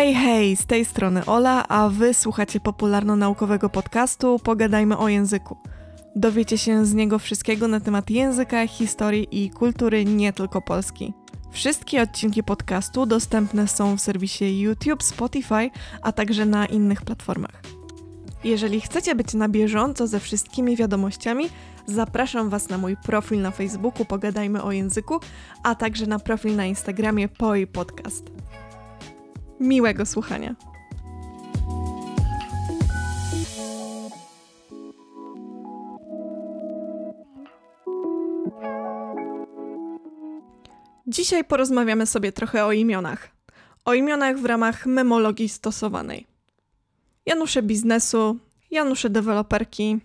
Hej, hej, z tej strony Ola, a wy słuchacie popularno-naukowego podcastu Pogadajmy o języku. Dowiecie się z niego wszystkiego na temat języka, historii i kultury nie tylko Polski. Wszystkie odcinki podcastu dostępne są w serwisie YouTube, Spotify, a także na innych platformach. Jeżeli chcecie być na bieżąco ze wszystkimi wiadomościami, zapraszam Was na mój profil na Facebooku Pogadajmy o języku, a także na profil na Instagramie POI Podcast. Miłego słuchania. Dzisiaj porozmawiamy sobie trochę o imionach. O imionach w ramach memologii stosowanej. Janusze biznesu, Janusze deweloperki,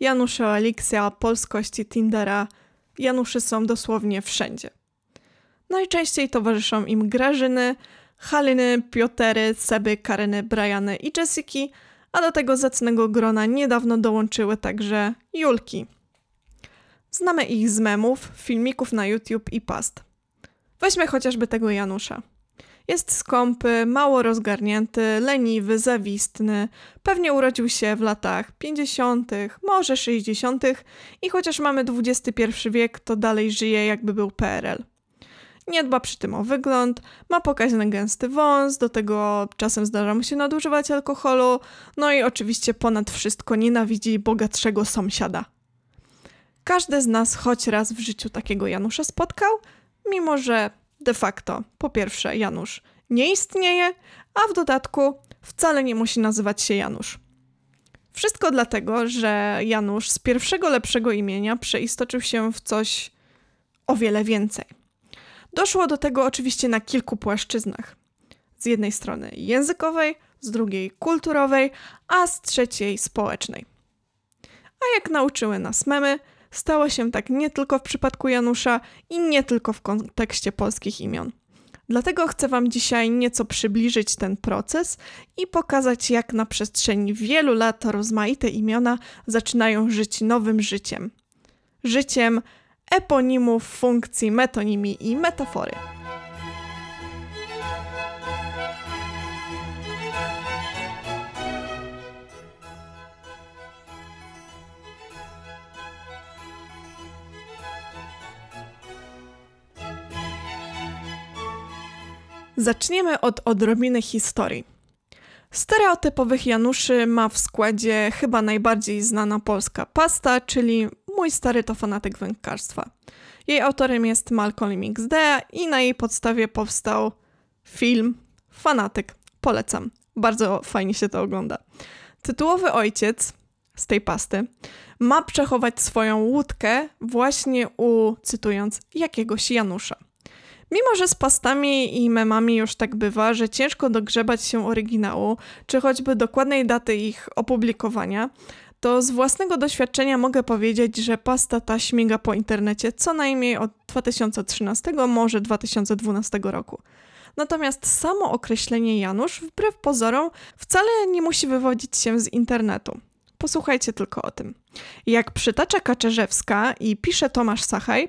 Janusze Elixia, polskości Tindera. Janusze są dosłownie wszędzie. Najczęściej towarzyszą im Grażyny, Haliny, Piotery, Seby, Karyny, Briany i Jessiki, a do tego zacnego grona niedawno dołączyły także Julki. Znamy ich z memów, filmików na YouTube i past. Weźmy chociażby tego Janusza. Jest skąpy, mało rozgarnięty, leniwy, zawistny. Pewnie urodził się w latach 50., może 60. i chociaż mamy XXI wiek, to dalej żyje jakby był PRL. Nie dba przy tym o wygląd, ma pokaźny gęsty wąs, do tego czasem zdarza mu się nadużywać alkoholu, no i oczywiście ponad wszystko nienawidzi bogatszego sąsiada. Każdy z nas choć raz w życiu takiego Janusza spotkał, mimo że de facto, po pierwsze, Janusz nie istnieje, a w dodatku wcale nie musi nazywać się Janusz. Wszystko dlatego, że Janusz z pierwszego lepszego imienia przeistoczył się w coś o wiele więcej. Doszło do tego oczywiście na kilku płaszczyznach. Z jednej strony językowej, z drugiej kulturowej, a z trzeciej społecznej. A jak nauczyły nas memy, stało się tak nie tylko w przypadku Janusza i nie tylko w kontekście polskich imion. Dlatego chcę Wam dzisiaj nieco przybliżyć ten proces i pokazać, jak na przestrzeni wielu lat rozmaite imiona zaczynają żyć nowym życiem. Życiem eponimów, funkcji, metonimii i metafory. Zaczniemy od odrobiny historii. Stereotypowych Januszy ma w składzie chyba najbardziej znana polska pasta, czyli Mój stary to fanatyk wędkarstwa. Jej autorem jest Malcolm XD i na jej podstawie powstał film Fanatyk. Polecam. Bardzo fajnie się to ogląda. Tytułowy ojciec z tej pasty ma przechować swoją łódkę właśnie u, cytując, jakiegoś Janusza. Mimo, że z pastami i memami już tak bywa, że ciężko dogrzebać się oryginału, czy choćby dokładnej daty ich opublikowania, to z własnego doświadczenia mogę powiedzieć, że pasta ta śmiga po internecie co najmniej od 2013, może 2012 roku. Natomiast samo określenie Janusz, wbrew pozorom, wcale nie musi wywodzić się z internetu. Posłuchajcie tylko o tym. Jak przytacza Kaczerzewska i pisze Tomasz Sachaj,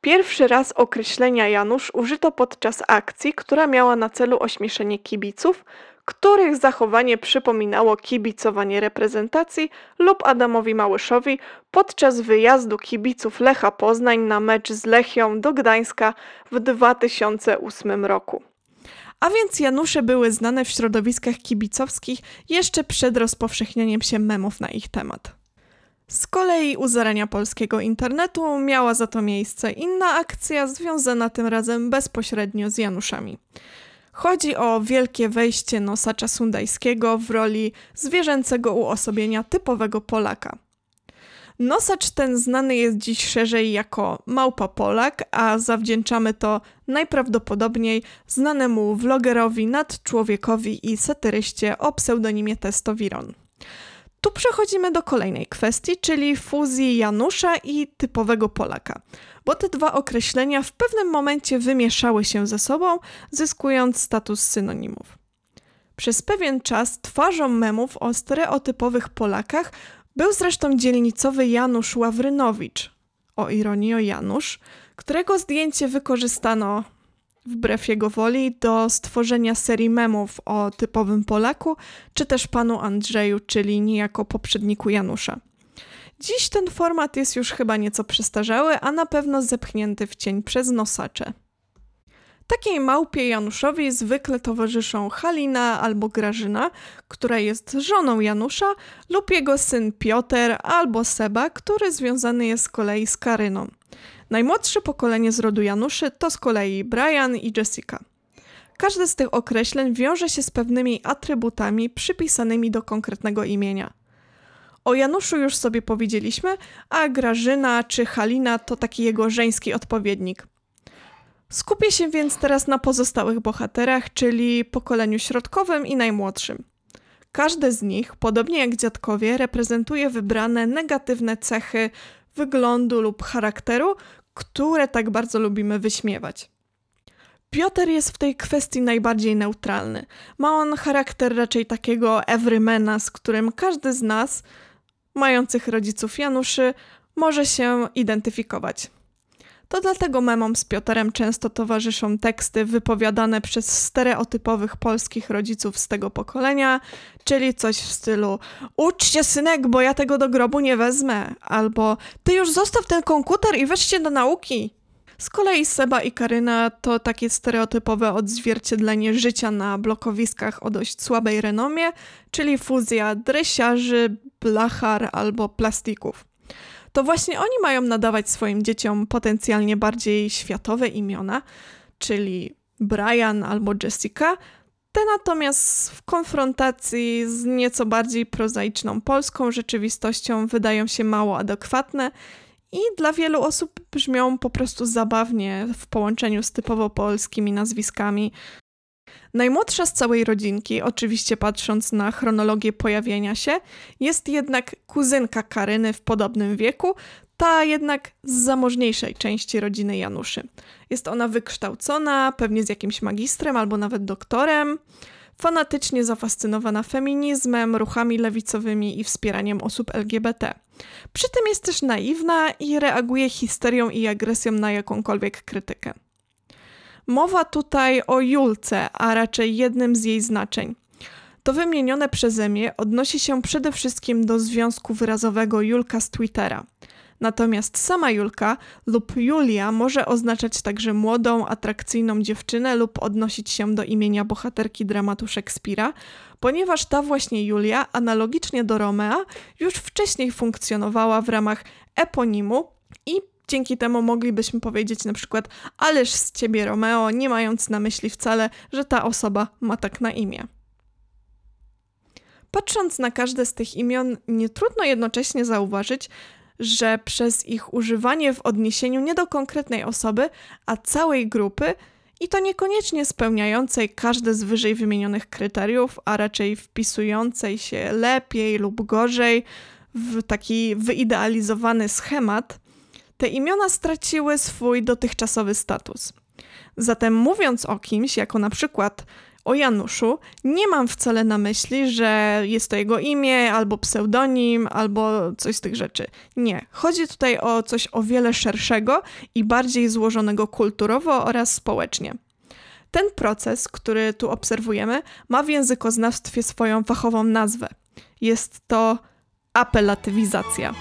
Pierwszy raz określenia Janusz użyto podczas akcji, która miała na celu ośmieszenie kibiców, których zachowanie przypominało kibicowanie reprezentacji lub Adamowi Małyszowi podczas wyjazdu kibiców Lecha Poznań na mecz z Lechią do Gdańska w 2008 roku. A więc Janusze były znane w środowiskach kibicowskich jeszcze przed rozpowszechnianiem się memów na ich temat. Z kolei u zarania polskiego internetu miała za to miejsce inna akcja związana tym razem bezpośrednio z Januszami. Chodzi o wielkie wejście nosacza sundajskiego w roli zwierzęcego uosobienia typowego Polaka. Nosacz ten znany jest dziś szerzej jako Małpa Polak, a zawdzięczamy to najprawdopodobniej znanemu vlogerowi, nadczłowiekowi i satyryście o pseudonimie Testowiron. Tu przechodzimy do kolejnej kwestii, czyli fuzji Janusza i typowego Polaka, bo te dwa określenia w pewnym momencie wymieszały się ze sobą, zyskując status synonimów. Przez pewien czas twarzą memów o stereotypowych Polakach był zresztą dzielnicowy Janusz Ławrynowicz, o ironii o Janusz, którego zdjęcie wykorzystano wbrew jego woli, do stworzenia serii memów o typowym Polaku, czy też panu Andrzeju, czyli niejako poprzedniku Janusza. Dziś ten format jest już chyba nieco przestarzały, a na pewno zepchnięty w cień przez nosacze. Takiej małpie Januszowi zwykle towarzyszą Halina albo Grażyna, która jest żoną Janusza, lub jego syn Piotr albo Seba, który związany jest z kolei z Karyną. Najmłodsze pokolenie z rodu Januszy to z kolei Brian i Jessica. Każde z tych określeń wiąże się z pewnymi atrybutami przypisanymi do konkretnego imienia. O Januszu już sobie powiedzieliśmy, a Grażyna czy Halina to taki jego żeński odpowiednik. Skupię się więc teraz na pozostałych bohaterach, czyli pokoleniu środkowym i najmłodszym. Każdy z nich, podobnie jak dziadkowie, reprezentuje wybrane negatywne cechy wyglądu lub charakteru, które tak bardzo lubimy wyśmiewać. Piotr jest w tej kwestii najbardziej neutralny. Ma on charakter raczej takiego everymana, z którym każdy z nas, mających rodziców Januszy, może się identyfikować. To dlatego memom z Piotrem często towarzyszą teksty wypowiadane przez stereotypowych polskich rodziców z tego pokolenia, czyli coś w stylu uczcie synek, bo ja tego do grobu nie wezmę, albo ty już zostaw ten komputer i weźcie do nauki. Z kolei Seba i Karyna to takie stereotypowe odzwierciedlenie życia na blokowiskach o dość słabej renomie, czyli fuzja dresiarzy, blachar albo plastików to właśnie oni mają nadawać swoim dzieciom potencjalnie bardziej światowe imiona, czyli Brian albo Jessica. Te natomiast w konfrontacji z nieco bardziej prozaiczną polską rzeczywistością wydają się mało adekwatne i dla wielu osób brzmią po prostu zabawnie w połączeniu z typowo polskimi nazwiskami, Najmłodsza z całej rodzinki, oczywiście patrząc na chronologię pojawienia się, jest jednak kuzynka Karyny w podobnym wieku, ta jednak z zamożniejszej części rodziny Januszy. Jest ona wykształcona, pewnie z jakimś magistrem albo nawet doktorem, fanatycznie zafascynowana feminizmem, ruchami lewicowymi i wspieraniem osób LGBT. Przy tym jest też naiwna i reaguje histerią i agresją na jakąkolwiek krytykę. Mowa tutaj o Julce, a raczej jednym z jej znaczeń. To wymienione przeze mnie odnosi się przede wszystkim do związku wyrazowego Julka z Twittera. Natomiast sama Julka lub Julia może oznaczać także młodą, atrakcyjną dziewczynę lub odnosić się do imienia bohaterki dramatu Szekspira, ponieważ ta właśnie Julia, analogicznie do Romea, już wcześniej funkcjonowała w ramach eponimu i Dzięki temu moglibyśmy powiedzieć na przykład, ależ z ciebie Romeo, nie mając na myśli wcale, że ta osoba ma tak na imię. Patrząc na każde z tych imion, nie trudno jednocześnie zauważyć, że przez ich używanie w odniesieniu nie do konkretnej osoby, a całej grupy, i to niekoniecznie spełniającej każde z wyżej wymienionych kryteriów, a raczej wpisującej się lepiej lub gorzej w taki wyidealizowany schemat, te imiona straciły swój dotychczasowy status. Zatem mówiąc o kimś, jako na przykład o Januszu, nie mam wcale na myśli, że jest to jego imię, albo pseudonim, albo coś z tych rzeczy. Nie. Chodzi tutaj o coś o wiele szerszego i bardziej złożonego kulturowo oraz społecznie. Ten proces, który tu obserwujemy, ma w językoznawstwie swoją fachową nazwę. Jest to apelatywizacja.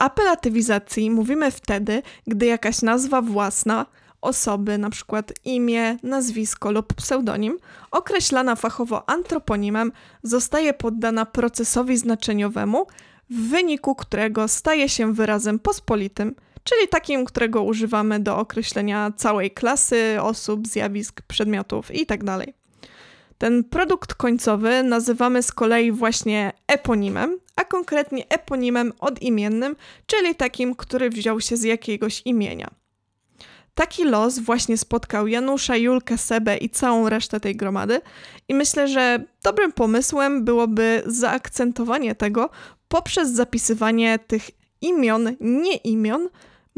Apelatywizacji mówimy wtedy, gdy jakaś nazwa własna osoby, przykład imię, nazwisko lub pseudonim, określana fachowo antroponimem, zostaje poddana procesowi znaczeniowemu, w wyniku którego staje się wyrazem pospolitym, czyli takim, którego używamy do określenia całej klasy, osób, zjawisk, przedmiotów itd. Ten produkt końcowy nazywamy z kolei właśnie eponimem, a konkretnie eponimem odimiennym, czyli takim, który wziął się z jakiegoś imienia. Taki los właśnie spotkał Janusza, Julkę, Sebę i całą resztę tej gromady i myślę, że dobrym pomysłem byłoby zaakcentowanie tego poprzez zapisywanie tych imion, nie imion,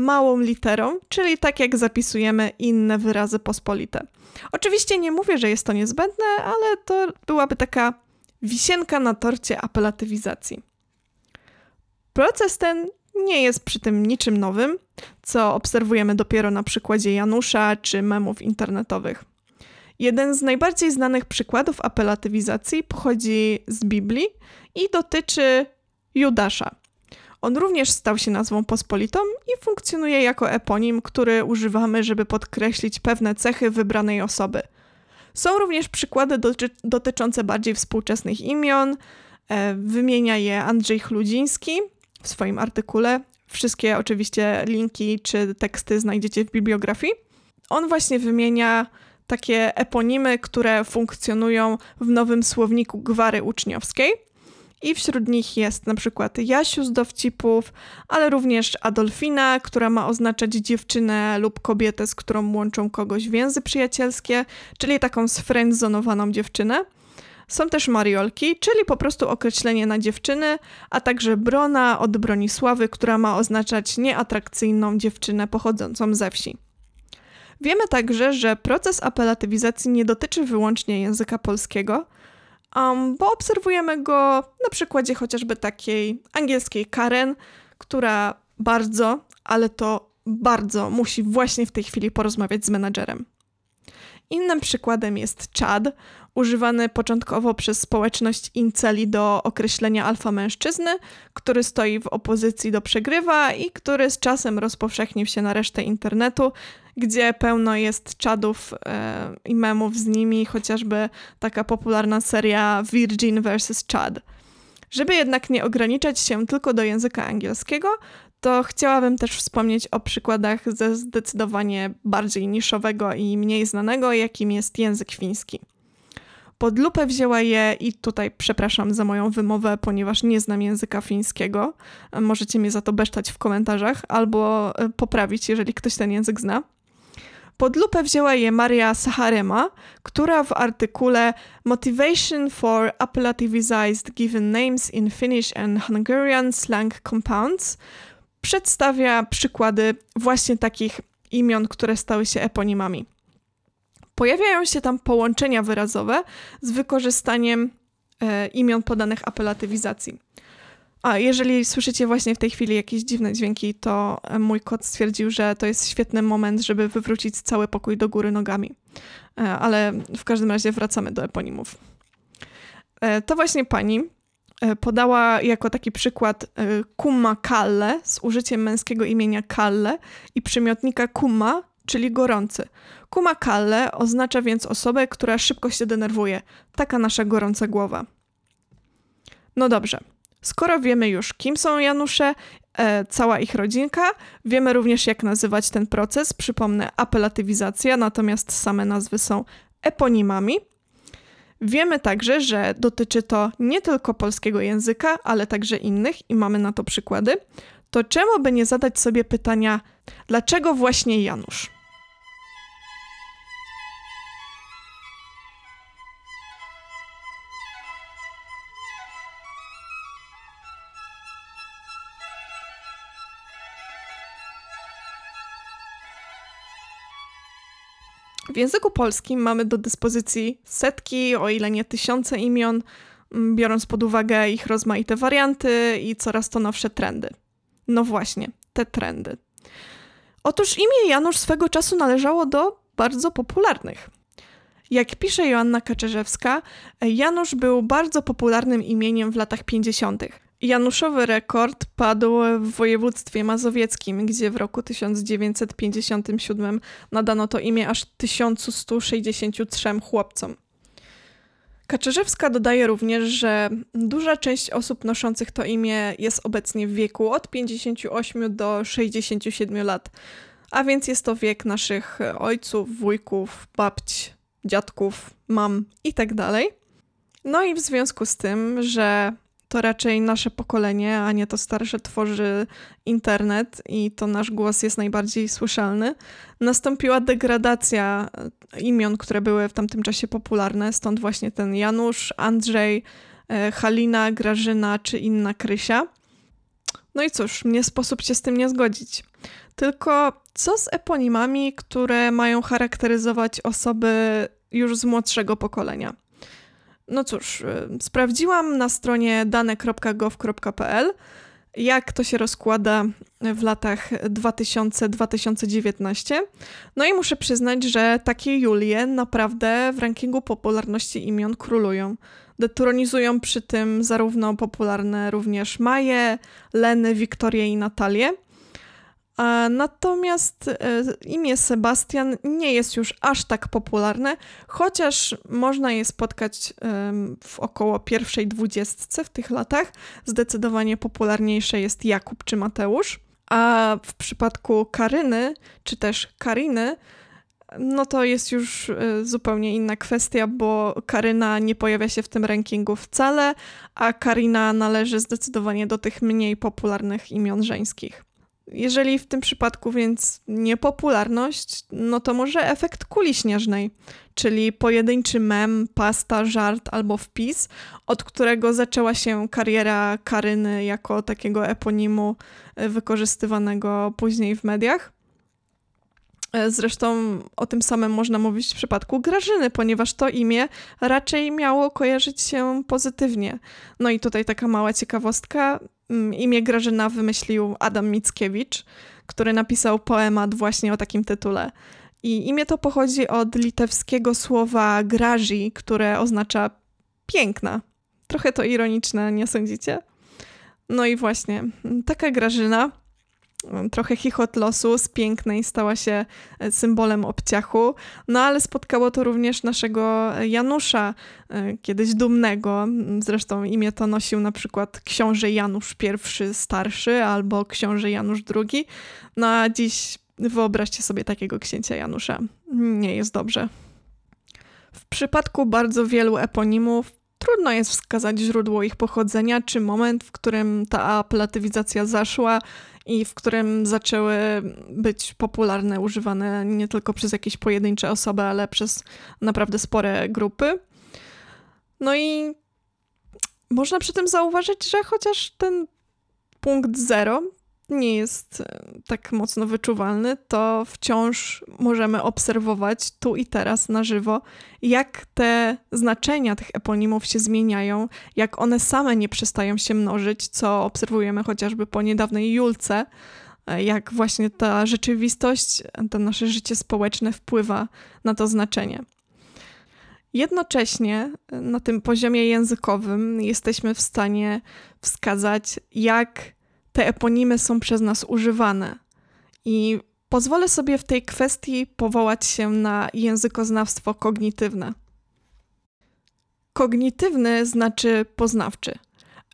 małą literą, czyli tak jak zapisujemy inne wyrazy pospolite. Oczywiście nie mówię, że jest to niezbędne, ale to byłaby taka wisienka na torcie apelatywizacji. Proces ten nie jest przy tym niczym nowym, co obserwujemy dopiero na przykładzie Janusza czy memów internetowych. Jeden z najbardziej znanych przykładów apelatywizacji pochodzi z Biblii i dotyczy Judasza. On również stał się nazwą pospolitą i funkcjonuje jako eponim, który używamy, żeby podkreślić pewne cechy wybranej osoby. Są również przykłady doty dotyczące bardziej współczesnych imion. E, wymienia je Andrzej Chludziński w swoim artykule. Wszystkie oczywiście linki czy teksty znajdziecie w bibliografii. On właśnie wymienia takie eponimy, które funkcjonują w nowym słowniku gwary uczniowskiej. I wśród nich jest na przykład Jasiu z dowcipów, ale również Adolfina, która ma oznaczać dziewczynę lub kobietę, z którą łączą kogoś więzy przyjacielskie, czyli taką sfriendzonowaną dziewczynę. Są też mariolki, czyli po prostu określenie na dziewczyny, a także brona od Bronisławy, która ma oznaczać nieatrakcyjną dziewczynę pochodzącą ze wsi. Wiemy także, że proces apelatywizacji nie dotyczy wyłącznie języka polskiego, um, bo obserwujemy go na przykładzie chociażby takiej angielskiej Karen, która bardzo, ale to bardzo musi właśnie w tej chwili porozmawiać z menadżerem. Innym przykładem jest Chad, używany początkowo przez społeczność inceli do określenia alfa mężczyzny, który stoi w opozycji do przegrywa i który z czasem rozpowszechnił się na resztę internetu, gdzie pełno jest czadów e, i memów z nimi, chociażby taka popularna seria Virgin vs. Chad. Żeby jednak nie ograniczać się tylko do języka angielskiego, to chciałabym też wspomnieć o przykładach ze zdecydowanie bardziej niszowego i mniej znanego, jakim jest język fiński. Pod lupę wzięła je i tutaj przepraszam za moją wymowę, ponieważ nie znam języka fińskiego. Możecie mnie za to besztać w komentarzach albo e, poprawić, jeżeli ktoś ten język zna. Pod lupę wzięła je Maria Saharema, która w artykule Motivation for Appellativized Given Names in Finnish and Hungarian Slang Compounds przedstawia przykłady właśnie takich imion, które stały się eponimami. Pojawiają się tam połączenia wyrazowe z wykorzystaniem e, imion podanych apelatywizacji. A jeżeli słyszycie właśnie w tej chwili jakieś dziwne dźwięki, to e, mój kot stwierdził, że to jest świetny moment, żeby wywrócić cały pokój do góry nogami. E, ale w każdym razie wracamy do eponimów. E, to właśnie pani podała jako taki przykład kumma kalle z użyciem męskiego imienia kalle i przymiotnika kumma, czyli gorący. Kuma kalle oznacza więc osobę, która szybko się denerwuje. Taka nasza gorąca głowa. No dobrze. Skoro wiemy już, kim są Janusze, e, cała ich rodzinka, wiemy również, jak nazywać ten proces. Przypomnę, apelatywizacja, natomiast same nazwy są eponimami. Wiemy także, że dotyczy to nie tylko polskiego języka, ale także innych i mamy na to przykłady. To czemu by nie zadać sobie pytania, dlaczego właśnie Janusz? W języku polskim mamy do dyspozycji setki, o ile nie tysiące imion, mm, biorąc pod uwagę ich rozmaite warianty i coraz to nowsze trendy. No właśnie, te trendy. Otóż imię Janusz swego czasu należało do bardzo popularnych. Jak pisze Joanna Kaczerzewska, Janusz był bardzo popularnym imieniem w latach 50. Januszowy rekord padł w województwie mazowieckim, gdzie w roku 1957 nadano to imię aż 1163 chłopcom. Kaczerzewska dodaje również, że duża część osób noszących to imię jest obecnie w wieku od 58 do 67 lat, a więc jest to wiek naszych ojców, wujków, babć, dziadków, mam itd. Tak no i w związku z tym, że to raczej nasze pokolenie, a nie to starsze tworzy internet i to nasz głos jest najbardziej słyszalny, nastąpiła degradacja e, imion, które były w tamtym czasie popularne, stąd właśnie ten Janusz, Andrzej, e, Halina, Grażyna czy inna Krysia. No i cóż, nie sposób się z tym nie zgodzić. Tylko co z eponimami, które mają charakteryzować osoby już z młodszego pokolenia? No cóż, y, sprawdziłam na stronie dane.gov.pl, jak to się rozkłada w latach 2000-2019. No i muszę przyznać, że takie Julie naprawdę w rankingu popularności imion królują. Detronizują przy tym zarówno popularne również Maje, Leny, Wiktorię i Natalię. Natomiast e, imię Sebastian nie jest już aż tak popularne, chociaż można je spotkać w około pierwszej dwudziestce w tych latach. Zdecydowanie popularniejsze jest Jakub czy Mateusz. A w przypadku Karyny, czy też Kariny, no to jest już e, zupełnie inna kwestia, bo Karyna nie pojawia się w tym rankingu wcale, a Karina należy zdecydowanie do tych mniej popularnych imion żeńskich. Jeżeli w tym przypadku więc niepopularność, no to może efekt kuli śnieżnej, czyli pojedynczy mem, pasta, żart albo wpis, od którego zaczęła się kariera Karyny jako takiego eponimu e, wykorzystywanego później w mediach. E, zresztą o tym samym można mówić w przypadku Grażyny, ponieważ to imię raczej miało kojarzyć się pozytywnie. No i tutaj taka mała ciekawostka. Mm, imię Grażyna wymyślił Adam Mickiewicz, który napisał poemat właśnie o takim tytule. I imię to pochodzi od litewskiego słowa graži, które oznacza piękna. Trochę to ironiczne, nie sądzicie? No i właśnie, taka Grażyna trochę chichot losu z pięknej stała się e, symbolem obciachu, no ale spotkało to również naszego Janusza, e, kiedyś dumnego. Zresztą imię to nosił na przykład książę Janusz I starszy albo książę Janusz II. No a dziś wyobraźcie sobie takiego księcia Janusza. Nie jest dobrze. W przypadku bardzo wielu eponimów trudno jest wskazać źródło ich pochodzenia, czy moment, w którym ta aplatywizacja zaszła, i w którym zaczęły być popularne, używane nie tylko przez jakieś pojedyncze osoby, ale przez naprawdę spore grupy. No i można przy tym zauważyć, że chociaż ten punkt zero nie jest e, tak mocno wyczuwalny, to wciąż możemy obserwować tu i teraz na żywo, jak te znaczenia tych eponimów się zmieniają, jak one same nie przestają się mnożyć, co obserwujemy chociażby po niedawnej Julce, e, jak właśnie ta rzeczywistość, to nasze życie społeczne wpływa na to znaczenie. Jednocześnie e, na tym poziomie językowym jesteśmy w stanie wskazać, jak te eponimy są przez nas używane. I pozwolę sobie w tej kwestii powołać się na językoznawstwo kognitywne. Kognitywny znaczy poznawczy.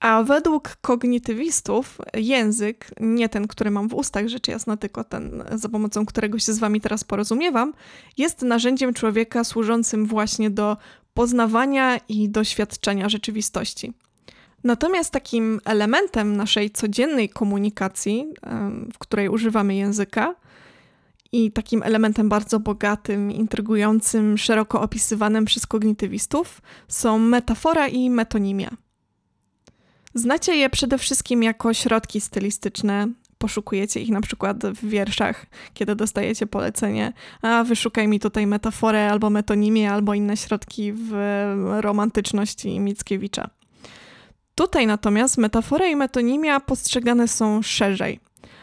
A według kognitywistów język, nie ten, który mam w ustach, rzecz jasna, tylko ten, za pomocą którego się z wami teraz porozumiewam, jest narzędziem człowieka służącym właśnie do poznawania i doświadczenia rzeczywistości. Natomiast takim elementem naszej codziennej komunikacji, w której używamy języka, i takim elementem bardzo bogatym, intrygującym, szeroko opisywanym przez kognitywistów są metafora i metonimia. Znacie je przede wszystkim jako środki stylistyczne. Poszukujecie ich na przykład w wierszach, kiedy dostajecie polecenie, a wyszukaj mi tutaj metaforę albo metonimię, albo inne środki w romantyczności Mickiewicza. Tutaj natomiast metafora i metonimia postrzegane są szerzej.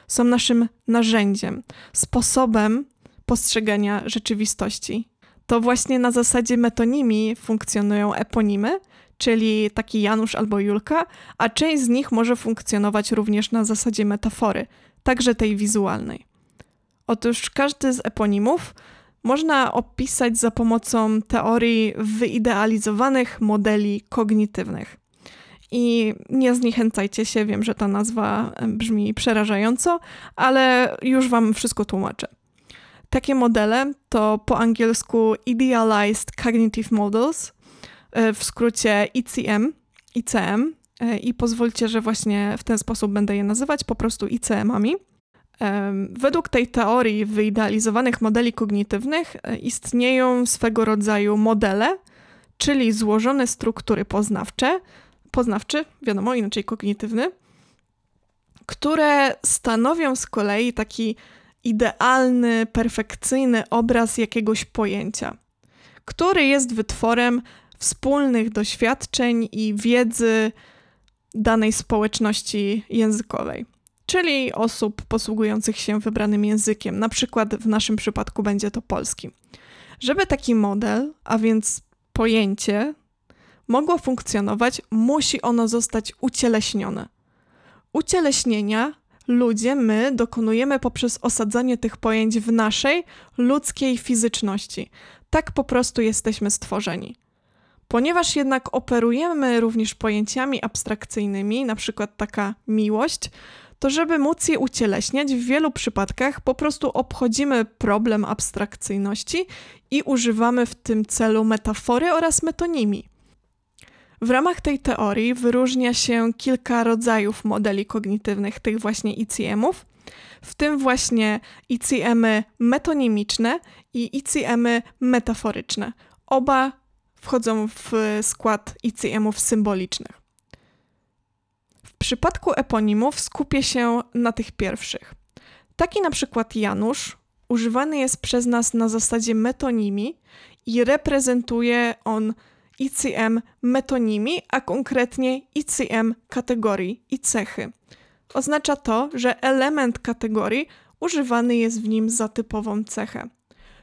Są naszym narzędziem, sposobem postrzegania rzeczywistości. To właśnie na zasadzie metonimii funkcjonują eponimy, czyli taki Janusz albo Julka, a część z nich może funkcjonować również na zasadzie metafory, także tej wizualnej. Otóż każdy z eponimów można opisać za pomocą teorii wyidealizowanych modeli kognitywnych. I nie zniechęcajcie się, wiem, że ta nazwa brzmi przerażająco, ale już Wam wszystko tłumaczę. Takie modele to po angielsku Idealized Cognitive Models, e, w skrócie ICM, ICM e, i pozwólcie, że właśnie w ten sposób będę je nazywać, po prostu ICM-ami. Według tej teorii wyidealizowanych modeli kognitywnych e, istnieją swego rodzaju modele, czyli złożone struktury poznawcze, poznawczy, wiadomo, inaczej kognitywny, które stanowią z kolei taki idealny, perfekcyjny obraz jakiegoś pojęcia, który jest wytworem wspólnych doświadczeń i wiedzy danej społeczności językowej, czyli osób posługujących się wybranym językiem. Na przykład w naszym przypadku będzie to polski. Żeby taki model, a więc pojęcie, mogło funkcjonować, musi ono zostać ucieleśnione. Ucieleśnienia ludzie, my dokonujemy poprzez osadzanie tych pojęć w naszej ludzkiej fizyczności. Tak po prostu jesteśmy stworzeni. Ponieważ jednak operujemy również pojęciami abstrakcyjnymi, przykład taka miłość, to żeby móc je ucieleśniać, w wielu przypadkach po prostu obchodzimy problem abstrakcyjności i używamy w tym celu metafory oraz metonimii. W ramach tej teorii wyróżnia się kilka rodzajów modeli kognitywnych, tych właśnie ICM-ów, w tym właśnie ICM-y metonimiczne i ICM-y metaforyczne. Oba wchodzą w skład ICM-ów symbolicznych. W przypadku eponimów skupię się na tych pierwszych. Taki na przykład Janusz używany jest przez nas na zasadzie metonimii i reprezentuje on ICM metonimii, a konkretnie ICM kategorii i cechy. Oznacza to, że element kategorii używany jest w nim za typową cechę.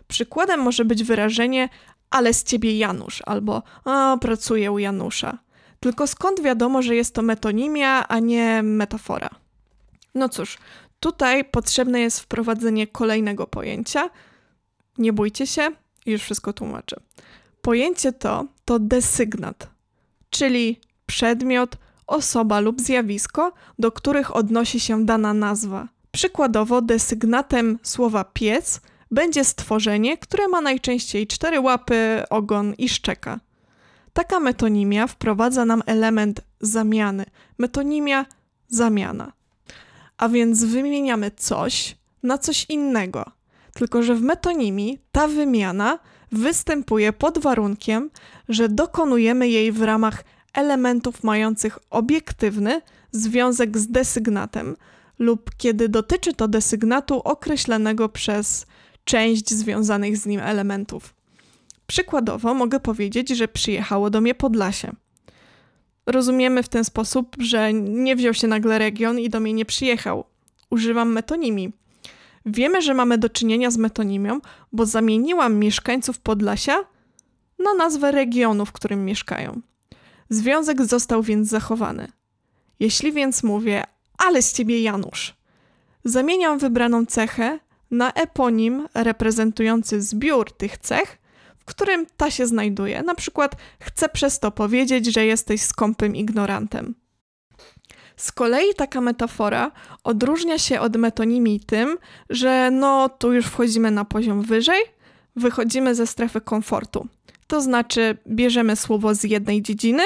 Przykładem może być wyrażenie ale z ciebie Janusz albo a, pracuję u Janusza. Tylko skąd wiadomo, że jest to metonimia, a nie metafora? No cóż, tutaj potrzebne jest wprowadzenie kolejnego pojęcia. Nie bójcie się, już wszystko tłumaczę. Pojęcie to to desygnat, czyli przedmiot, osoba lub zjawisko, do których odnosi się dana nazwa. Przykładowo desygnatem słowa pies będzie stworzenie, które ma najczęściej cztery łapy, ogon i szczeka. Taka metonimia wprowadza nam element zamiany. Metonimia zamiana. A więc wymieniamy coś na coś innego. Tylko, że w metonimii ta wymiana występuje pod warunkiem, że dokonujemy jej w ramach elementów mających obiektywny związek z desygnatem lub kiedy dotyczy to desygnatu określonego przez część związanych z nim elementów. Przykładowo mogę powiedzieć, że przyjechało do mnie Podlasie. Rozumiemy w ten sposób, że nie wziął się nagle region i do mnie nie przyjechał. Używam metonimii. Wiemy, że mamy do czynienia z metonimią, bo zamieniłam mieszkańców Podlasia na nazwę regionu, w którym mieszkają. Związek został więc zachowany. Jeśli więc mówię, ale z ciebie Janusz, zamieniam wybraną cechę na eponim reprezentujący zbiór tych cech, w którym ta się znajduje. Na przykład chcę przez to powiedzieć, że jesteś skąpym ignorantem. Z kolei taka metafora odróżnia się od metonimii tym, że no tu już wchodzimy na poziom wyżej, wychodzimy ze strefy komfortu. To znaczy bierzemy słowo z jednej dziedziny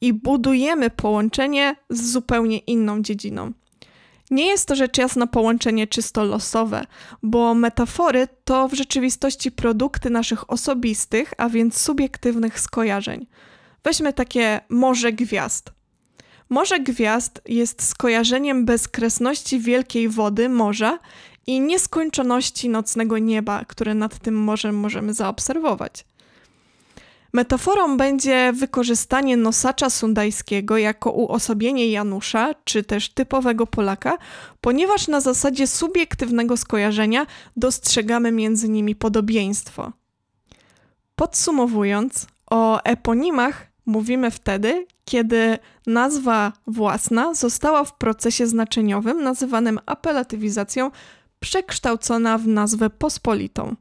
i budujemy połączenie z zupełnie inną dziedziną. Nie jest to rzecz jasna połączenie czysto losowe, bo metafory to w rzeczywistości produkty naszych osobistych, a więc subiektywnych skojarzeń. Weźmy takie morze gwiazd. Morze gwiazd jest skojarzeniem bezkresności wielkiej wody morza i nieskończoności nocnego nieba, które nad tym morzem możemy zaobserwować. Metaforą będzie wykorzystanie nosacza sundajskiego jako uosobienie Janusza, czy też typowego Polaka, ponieważ na zasadzie subiektywnego skojarzenia dostrzegamy między nimi podobieństwo. Podsumowując, o eponimach mówimy wtedy, kiedy nazwa własna została w procesie znaczeniowym nazywanym apelatywizacją przekształcona w nazwę pospolitą.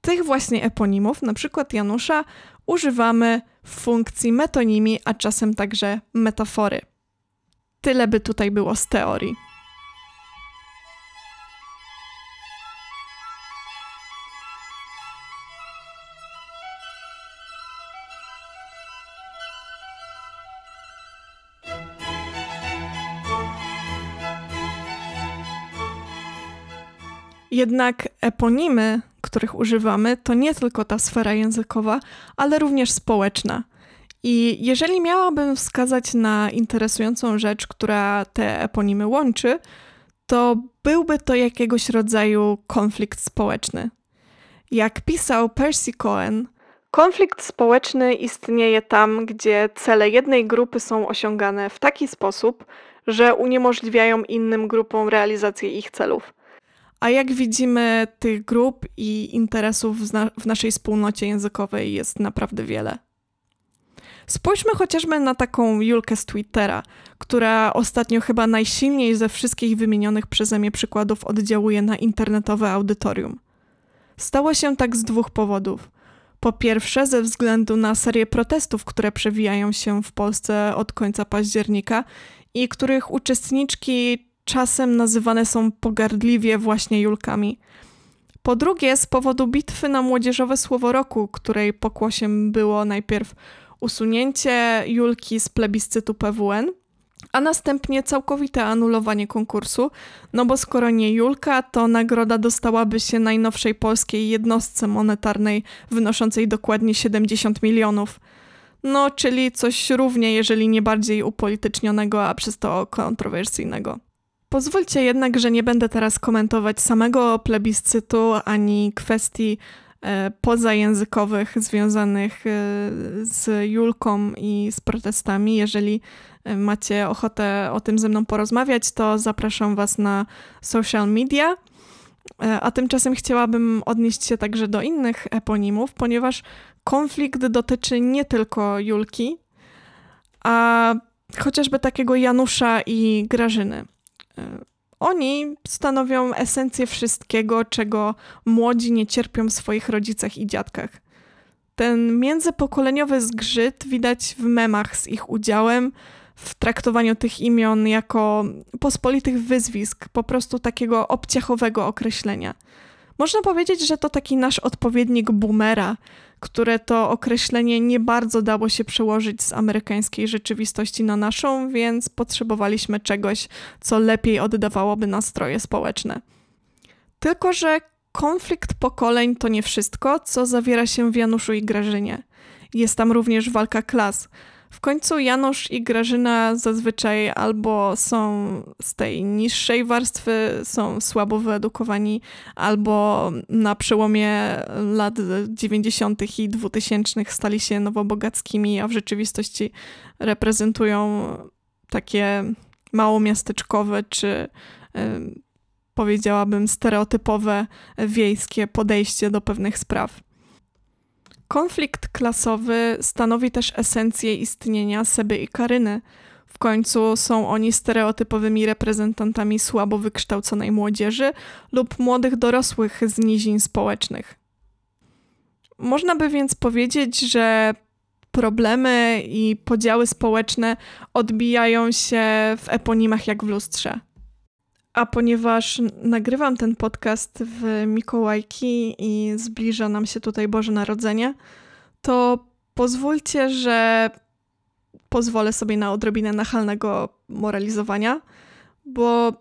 Tych właśnie eponimów, przykład Janusza, używamy w funkcji metonimii, a czasem także metafory. Tyle by tutaj było z teorii. Jednak eponimy, których używamy, to nie tylko ta sfera językowa, ale również społeczna. I jeżeli miałabym wskazać na interesującą rzecz, która te eponimy łączy, to byłby to jakiegoś rodzaju konflikt społeczny. Jak pisał Percy Cohen, konflikt społeczny istnieje tam, gdzie cele jednej grupy są osiągane w taki sposób, że uniemożliwiają innym grupom realizację ich celów. A jak widzimy, tych grup i interesów w naszej wspólnocie językowej jest naprawdę wiele. Spójrzmy chociażby na taką Julkę z Twittera, która ostatnio chyba najsilniej ze wszystkich wymienionych przeze mnie przykładów oddziałuje na internetowe audytorium. Stało się tak z dwóch powodów. Po pierwsze, ze względu na serię protestów, które przewijają się w Polsce od końca października i których uczestniczki czasem nazywane są pogardliwie właśnie Julkami. Po drugie, z powodu bitwy na młodzieżowe słowo roku, której pokłosiem było najpierw usunięcie Julki z plebiscytu PWN, a następnie całkowite anulowanie konkursu, no bo skoro nie Julka, to nagroda dostałaby się najnowszej polskiej jednostce monetarnej wynoszącej dokładnie 70 milionów. No, czyli coś równie, jeżeli nie bardziej upolitycznionego, a przez to kontrowersyjnego. Pozwólcie jednak, że nie będę teraz komentować samego plebiscytu ani kwestii E, pozajęzykowych związanych e, z Julką i z protestami. Jeżeli e, macie ochotę o tym ze mną porozmawiać, to zapraszam Was na social media. A tymczasem chciałabym odnieść się także do innych eponimów, ponieważ konflikt dotyczy nie tylko Julki, a chociażby takiego Janusza i Grażyny. Oni stanowią esencję wszystkiego, czego młodzi nie cierpią w swoich rodzicach i dziadkach. Ten międzypokoleniowy zgrzyt widać w memach z ich udziałem, w traktowaniu tych imion jako pospolitych wyzwisk, po prostu takiego obciachowego określenia. Można powiedzieć, że to taki nasz odpowiednik boomera, które to określenie nie bardzo dało się przełożyć z amerykańskiej rzeczywistości na naszą, więc potrzebowaliśmy czegoś, co lepiej oddawałoby nastroje społeczne. Tylko, że konflikt pokoleń to nie wszystko, co zawiera się w Januszu i Grażynie. Jest tam również walka klas – w końcu Janusz i Grażyna zazwyczaj albo są z tej niższej warstwy, są słabo wyedukowani, albo na przełomie lat 90. i 2000 stali się nowobogackimi, a w rzeczywistości reprezentują takie małomiasteczkowe czy powiedziałabym stereotypowe wiejskie podejście do pewnych spraw. Konflikt klasowy stanowi też esencję istnienia Seby i Karyny. W końcu są oni stereotypowymi reprezentantami słabo wykształconej młodzieży lub młodych dorosłych z nizin społecznych. Można by więc powiedzieć, że problemy i podziały społeczne odbijają się w eponimach jak w lustrze. A ponieważ nagrywam ten podcast w Mikołajki i zbliża nam się tutaj Boże Narodzenie, to pozwólcie, że pozwolę sobie na odrobinę nachalnego moralizowania, bo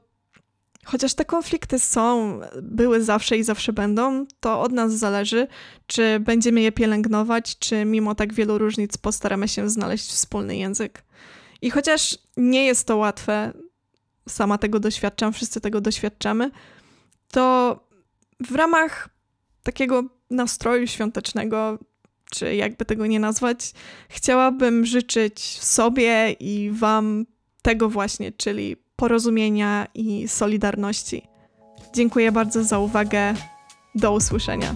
chociaż te konflikty są, były zawsze i zawsze będą, to od nas zależy, czy będziemy je pielęgnować, czy mimo tak wielu różnic postaramy się znaleźć wspólny język. I chociaż nie jest to łatwe, sama tego doświadczam, wszyscy tego doświadczamy, to w ramach takiego nastroju świątecznego, czy jakby tego nie nazwać, chciałabym życzyć sobie i Wam tego właśnie, czyli porozumienia i solidarności. Dziękuję bardzo za uwagę. Do usłyszenia.